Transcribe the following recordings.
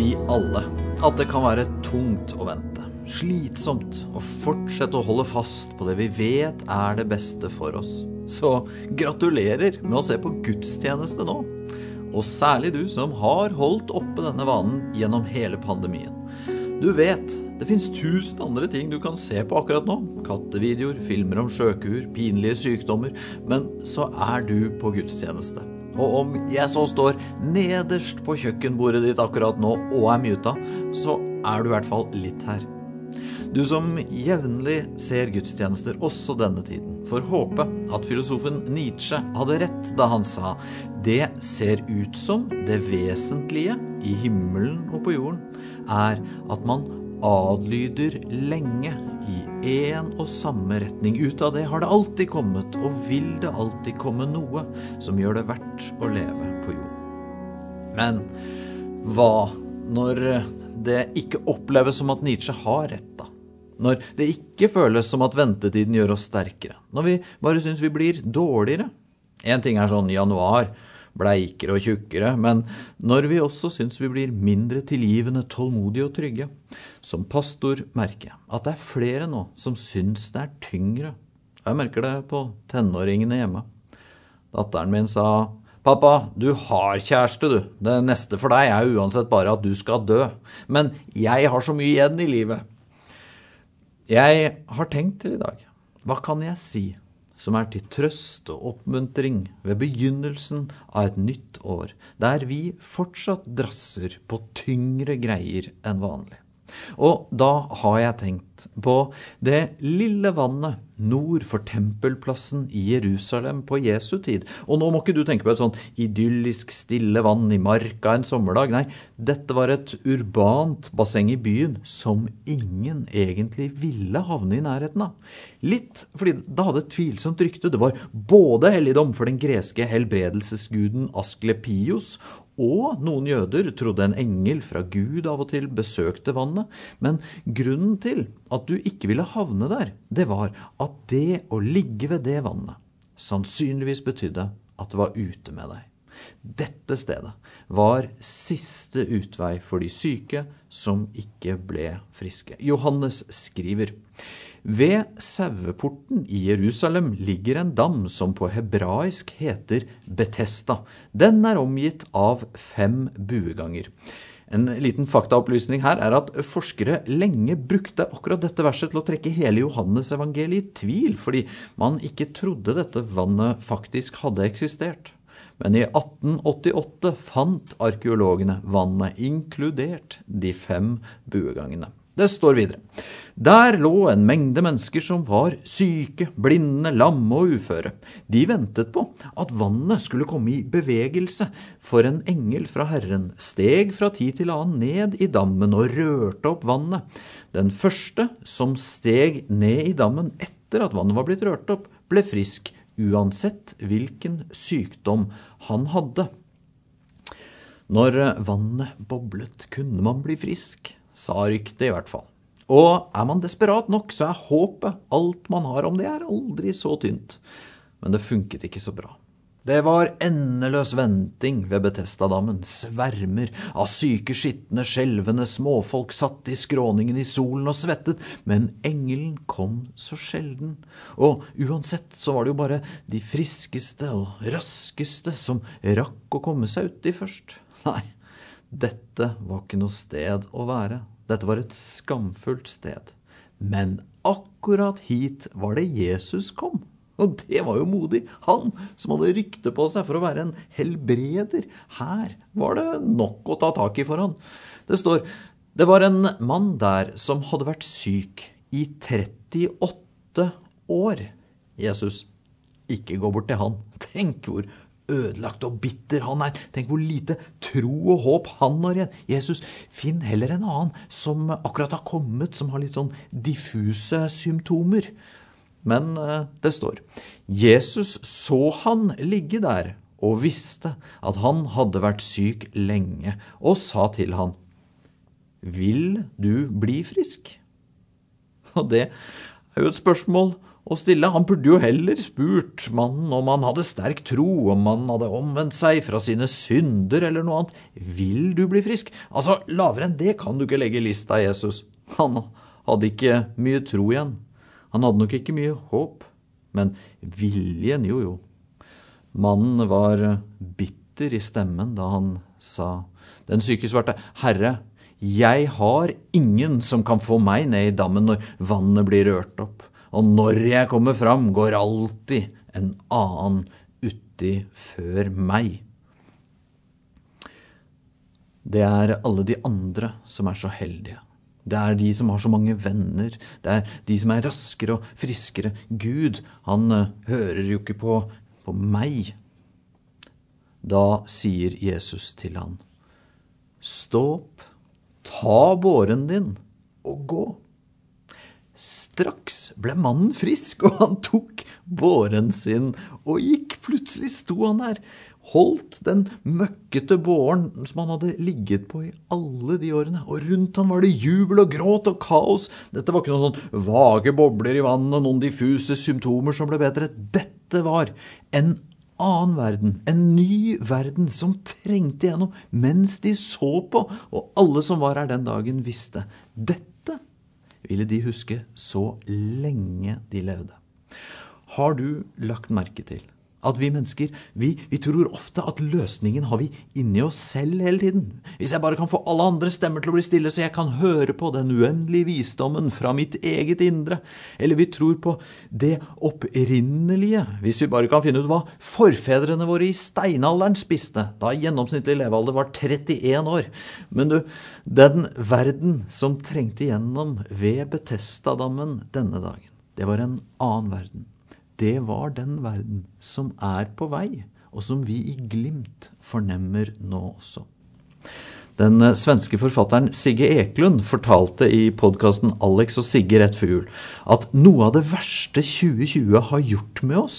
vi alle at det kan være tungt å vente. Slitsomt å fortsette å holde fast på det vi vet er det beste for oss. Så gratulerer med å se på gudstjeneste nå. Og særlig du som har holdt oppe denne vanen gjennom hele pandemien. Du vet, det fins tusen andre ting du kan se på akkurat nå. Kattevideoer, filmer om sjøkuer, pinlige sykdommer. Men så er du på gudstjeneste. Og om jeg så står nederst på kjøkkenbordet ditt akkurat nå og er muta, så er du i hvert fall litt her. Du som jevnlig ser gudstjenester også denne tiden, får håpe at filosofen Nietzsche hadde rett da han sa det ser ut som det vesentlige i himmelen og på jorden er at man adlyder lenge i én og samme retning. Ut av det har det alltid kommet, og vil det alltid komme noe som gjør det verdt å leve på jorden. Men hva når det ikke oppleves som at Nietzsche har rett, da? Når det ikke føles som at ventetiden gjør oss sterkere? Når vi bare syns vi blir dårligere? Én ting er sånn januar, bleikere og tjukkere, men når vi også syns vi blir mindre tilgivende, tålmodige og trygge. Som pastor merker jeg at det er flere nå som syns det er tyngre. Jeg merker det på tenåringene hjemme. Datteren min sa Pappa, du har kjæreste, du. Det neste for deg er uansett bare at du skal dø. Men jeg har så mye igjen i livet. Jeg har tenkt til i dag. Hva kan jeg si som er til trøst og oppmuntring ved begynnelsen av et nytt år, der vi fortsatt drasser på tyngre greier enn vanlig. Og da har jeg tenkt på det lille vannet nord for tempelplassen i Jerusalem på Jesu tid. Og nå må ikke du tenke på et sånn idyllisk stille vann i marka en sommerdag. Nei, dette var et urbant basseng i byen som ingen egentlig ville havne i nærheten av. Litt fordi det hadde et tvilsomt rykte. Det var både helligdom for den greske helbredelsesguden Asklepios og noen jøder trodde en engel fra Gud av og til besøkte vannet, men grunnen til at du ikke ville havne der, det var at det å ligge ved det vannet sannsynligvis betydde at det var ute med deg. Dette stedet var siste utvei for de syke som ikke ble friske. Johannes skriver ved saueporten i Jerusalem ligger en dam som på hebraisk heter Betesta. Den er omgitt av fem bueganger. En liten faktaopplysning her er at forskere lenge brukte akkurat dette verset til å trekke hele Johannes-evangeliet i tvil, fordi man ikke trodde dette vannet faktisk hadde eksistert. Men i 1888 fant arkeologene vannet, inkludert de fem buegangene. Det står videre. Der lå en mengde mennesker som var syke, blinde, lamme og uføre. De ventet på at vannet skulle komme i bevegelse, for en engel fra Herren steg fra tid til annen ned i dammen og rørte opp vannet. Den første som steg ned i dammen etter at vannet var blitt rørt opp, ble frisk, uansett hvilken sykdom han hadde. Når vannet boblet, kunne man bli frisk sa ryktet i hvert fall. Og er man desperat nok, så er håpet, alt man har om det, er aldri så tynt. Men det funket ikke så bra. Det var endeløs venting ved Betestadammen. Svermer av syke, skitne, skjelvende småfolk satt i skråningen i solen og svettet, men engelen kom så sjelden. Og uansett så var det jo bare de friskeste og raskeste som rakk å komme seg uti først. Nei, dette var ikke noe sted å være. Dette var et skamfullt sted. Men akkurat hit var det Jesus kom. Og det var jo modig. Han som hadde rykte på seg for å være en helbreder. Her var det nok å ta tak i for han. Det står det var en mann der som hadde vært syk i 38 år. Jesus, ikke gå bort til han. Tenk hvor ødelagt og bitter han er. Tenk hvor lite tro og håp han har igjen. Jesus, finn heller en annen som akkurat har kommet, som har litt sånn diffuse symptomer. Men eh, det står Jesus så han ligge der og visste at han hadde vært syk lenge, og sa til han, Vil du bli frisk? Og det er jo et spørsmål og stille. Han burde jo heller spurt mannen om han hadde sterk tro, om han hadde omvendt seg fra sine synder eller noe annet. Vil du bli frisk? Altså, lavere enn det kan du ikke legge lista, Jesus. Han hadde ikke mye tro igjen. Han hadde nok ikke mye håp, men viljen, jo jo. Mannen var bitter i stemmen da han sa, den syke svarte, Herre, jeg har ingen som kan få meg ned i dammen når vannet blir rørt opp og når jeg kommer fram, går alltid en annen uti før meg. Det er alle de andre som er så heldige. Det er de som har så mange venner. Det er de som er raskere og friskere. Gud, han uh, hører jo ikke på, på meg. Da sier Jesus til han, Stå opp, ta båren din og gå. Straks ble mannen frisk, og han tok båren sin og gikk. Plutselig sto han der, holdt den møkkete båren som han hadde ligget på i alle de årene, og rundt han var det jubel og gråt og kaos. Dette var ikke noen sånn vage bobler i vannet, noen diffuse symptomer som ble bedre. Dette var en annen verden, en ny verden som trengte gjennom mens de så på, og alle som var her den dagen, visste dette ville de huske så lenge de levde. Har du lagt merke til at vi mennesker vi, vi, tror ofte at løsningen har vi inni oss selv hele tiden. Hvis jeg bare kan få alle andre stemmer til å bli stille, så jeg kan høre på den uendelige visdommen fra mitt eget indre. Eller vi tror på det opprinnelige, hvis vi bare kan finne ut hva forfedrene våre i steinalderen spiste, da gjennomsnittlig levealder var 31 år. Men du, den verden som trengte gjennom ved Betestadammen denne dagen, det var en annen verden det var den verden som er på vei, og som vi i glimt fornemmer nå også. Den eh, svenske forfatteren Sigge Eklund fortalte i podkasten Alex og Sigge rett før jul at noe av det verste 2020 har gjort med oss,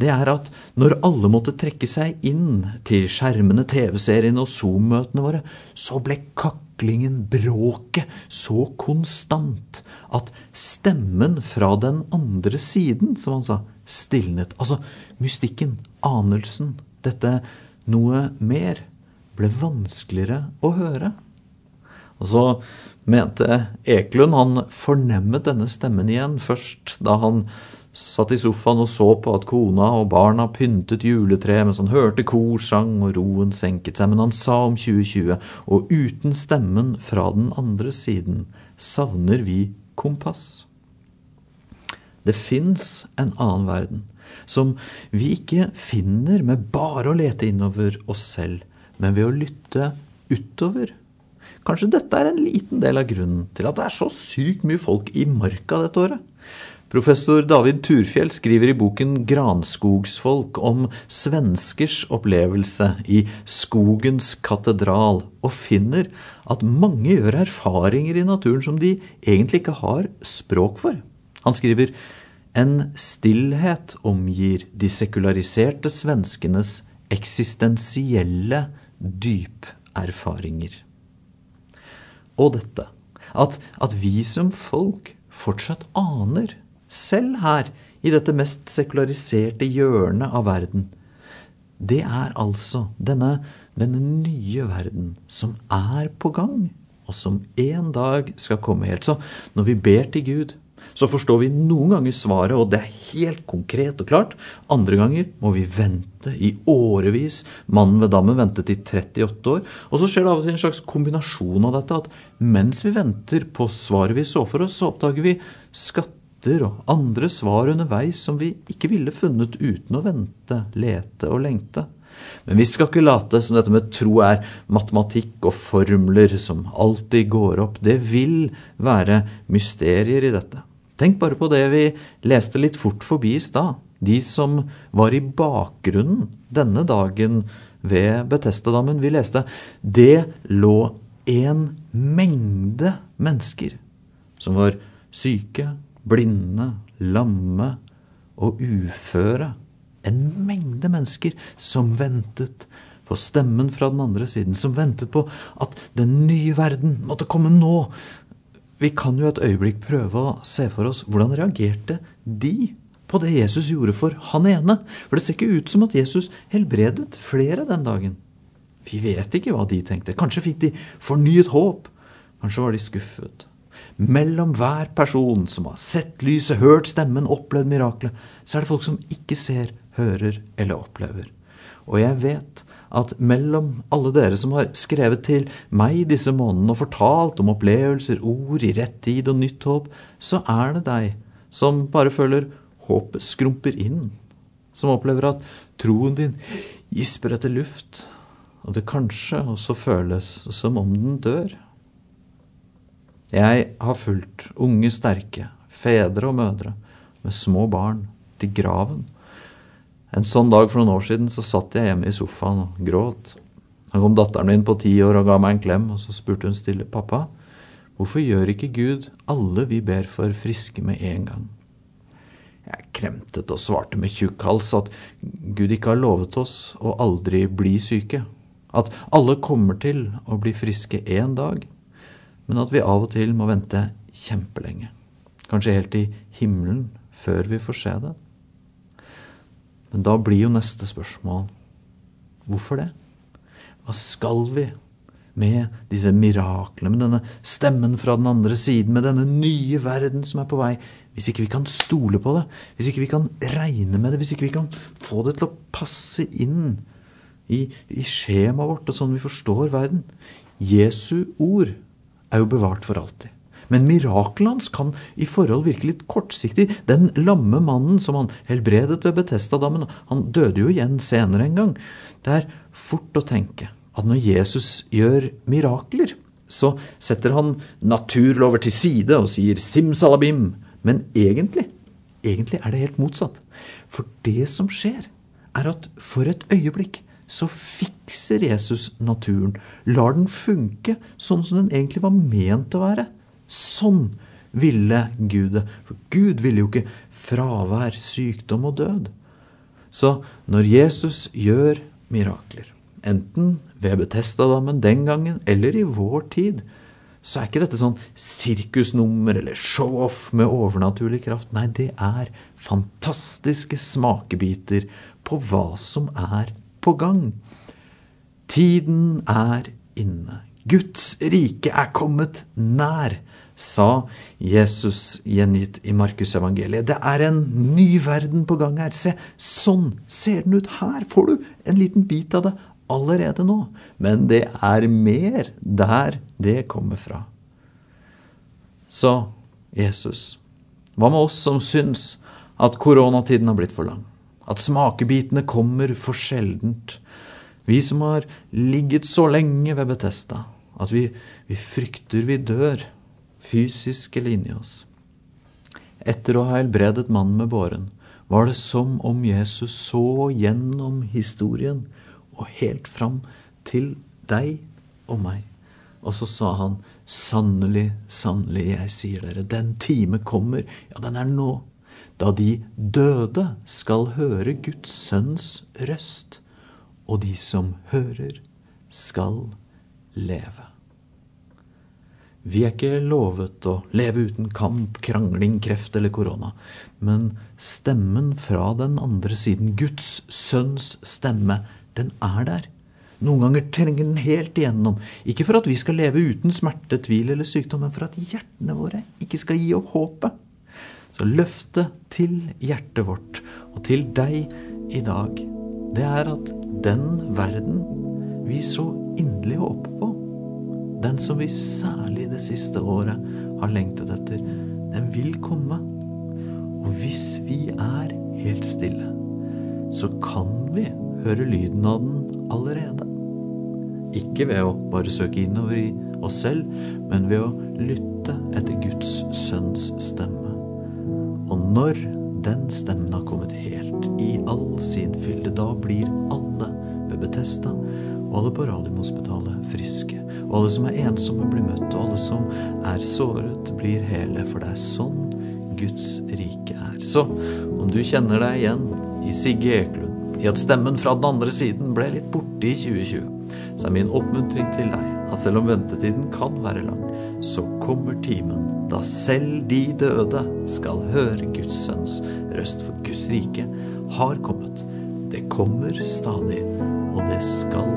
det er at når alle måtte trekke seg inn til skjermene, TV-seriene og Zoom-møtene våre, så ble kaklingen, bråket, så konstant at stemmen fra den andre siden, som han sa, stilnet. Altså mystikken, anelsen, dette noe mer, ble vanskeligere å høre. Og så mente Ekelund han fornemmet denne stemmen igjen først da han satt i sofaen og så på at kona og barna pyntet juletreet mens han hørte korsang og roen senket seg. Men han sa om 2020, og uten stemmen fra den andre siden savner vi kompass. Det fins en annen verden, som vi ikke finner med bare å lete innover oss selv, men ved å lytte utover. Kanskje dette er en liten del av grunnen til at det er så sykt mye folk i marka dette året. Professor David Turfjell skriver i boken Granskogsfolk om svenskers opplevelse i skogens katedral, og finner at mange gjør erfaringer i naturen som de egentlig ikke har språk for. Han skriver en stillhet omgir de sekulariserte svenskenes eksistensielle dyperfaringer. Og dette, at, at vi som folk fortsatt aner, selv her i dette mest sekulariserte hjørnet av verden, det er altså denne, denne nye verden som er på gang, og som en dag skal komme helt. Så når vi ber til Gud, så forstår vi noen ganger svaret, og det er helt konkret og klart. Andre ganger må vi vente i årevis. Mannen ved dammen ventet i 38 år. Og så skjer det av og til en slags kombinasjon av dette, at mens vi venter på svaret vi så for oss, så oppdager vi skatter og andre svar underveis som vi ikke ville funnet uten å vente, lete og lengte. Men vi skal ikke late som dette med tro er matematikk og formler som alltid går opp. Det vil være mysterier i dette. Tenk bare på det vi leste litt fort forbi i stad. De som var i bakgrunnen denne dagen ved Betestadammen. Vi leste det lå en mengde mennesker som var syke, blinde, lamme og uføre. En mengde mennesker som ventet på stemmen fra den andre siden, som ventet på at den nye verden måtte komme nå, vi kan jo et øyeblikk prøve å se for oss hvordan reagerte de på det Jesus gjorde for han ene. For det ser ikke ut som at Jesus helbredet flere den dagen. Vi vet ikke hva de tenkte. Kanskje fikk de fornyet håp. Kanskje var de skuffet. Mellom hver person som har sett lyset, hørt stemmen, opplevd miraklet, så er det folk som ikke ser, hører eller opplever. Og jeg vet at mellom alle dere som har skrevet til meg disse månedene og fortalt om opplevelser, ord i rett tid og nytt håp, så er det deg som bare føler håpet skrumper inn. Som opplever at troen din gisper etter luft, og det kanskje også føles som om den dør. Jeg har fulgt unge, sterke, fedre og mødre med små barn til graven. En sånn dag for noen år siden så satt jeg hjemme i sofaen og gråt. Da kom datteren min på ti år og ga meg en klem, og så spurte hun stille, pappa, hvorfor gjør ikke Gud alle vi ber for, friske med en gang? Jeg kremtet og svarte med tjukk hals at Gud ikke har lovet oss å aldri bli syke, at alle kommer til å bli friske én dag, men at vi av og til må vente kjempelenge, kanskje helt i himmelen, før vi får se det. Men da blir jo neste spørsmål hvorfor det? Hva skal vi med disse miraklene, med denne stemmen fra den andre siden, med denne nye verden som er på vei, hvis ikke vi kan stole på det, hvis ikke vi kan regne med det, hvis ikke vi kan få det til å passe inn i, i skjemaet vårt og sånn vi forstår verden? Jesu ord er jo bevart for alltid. Men mirakelet hans kan i forhold virke litt kortsiktig. Den lamme mannen som han helbredet ved Betestadammen, han døde jo igjen senere en gang. Det er fort å tenke at når Jesus gjør mirakler, så setter han naturlover til side og sier simsalabim. Men egentlig, egentlig er det helt motsatt. For det som skjer, er at for et øyeblikk så fikser Jesus naturen, lar den funke sånn som den egentlig var ment å være. Sånn ville Gud det. For Gud ville jo ikke fravær, sykdom og død. Så når Jesus gjør mirakler, enten ved Betestadammen den gangen eller i vår tid, så er ikke dette sånn sirkusnummer eller show-off med overnaturlig kraft. Nei, det er fantastiske smakebiter på hva som er på gang. Tiden er inne. Guds rike er kommet nær, sa Jesus gjengitt i Markusevangeliet. Det er en ny verden på gang her. Se, sånn ser den ut. Her får du en liten bit av det allerede nå. Men det er mer der det kommer fra. Så, Jesus, hva med oss som syns at koronatiden har blitt for lang? At smakebitene kommer for sjeldent. Vi som har ligget så lenge ved Betesta, at vi, vi frykter vi dør, fysisk eller inni oss. Etter å ha helbredet mannen med båren, var det som om Jesus så gjennom historien og helt fram til deg og meg. Og så sa han, sannelig, sannelig, jeg sier dere, den time kommer, ja, den er nå da de døde skal høre Guds sønns røst, og de som hører, skal leve. Vi er ikke lovet å leve uten kamp, krangling, kreft eller korona, men stemmen fra den andre siden, Guds sønns stemme, den er der. Noen ganger trenger den helt igjennom, ikke for at vi skal leve uten smerte, tvil eller sykdom, men for at hjertene våre ikke skal gi opp håpet. Så løftet til hjertet vårt og til deg i dag, det er at den verden vi så inderlig håper på, den som vi særlig det siste året har lengtet etter, den vil komme. Og hvis vi er helt stille, så kan vi høre lyden av den allerede. Ikke ved å bare søke innover i oss selv, men ved å lytte etter Guds sønns stemme. Og når den stemmen har kommet helt i all sin fylde, da blir alle ved Betesta og alle på Radiumhospitalet friske. Og alle som er ensomme, blir møtt, og alle som er såret, blir hele. For det er sånn Guds rike er. Så om du kjenner deg igjen i Sigge Eklund, i at stemmen fra den andre siden ble litt borte i 2020, så er min oppmuntring til deg at selv om ventetiden kan være lang, så kommer timen da selv de døde skal høre Guds sønns røst, for Guds rike har kommet. Det kommer stadig, og det skal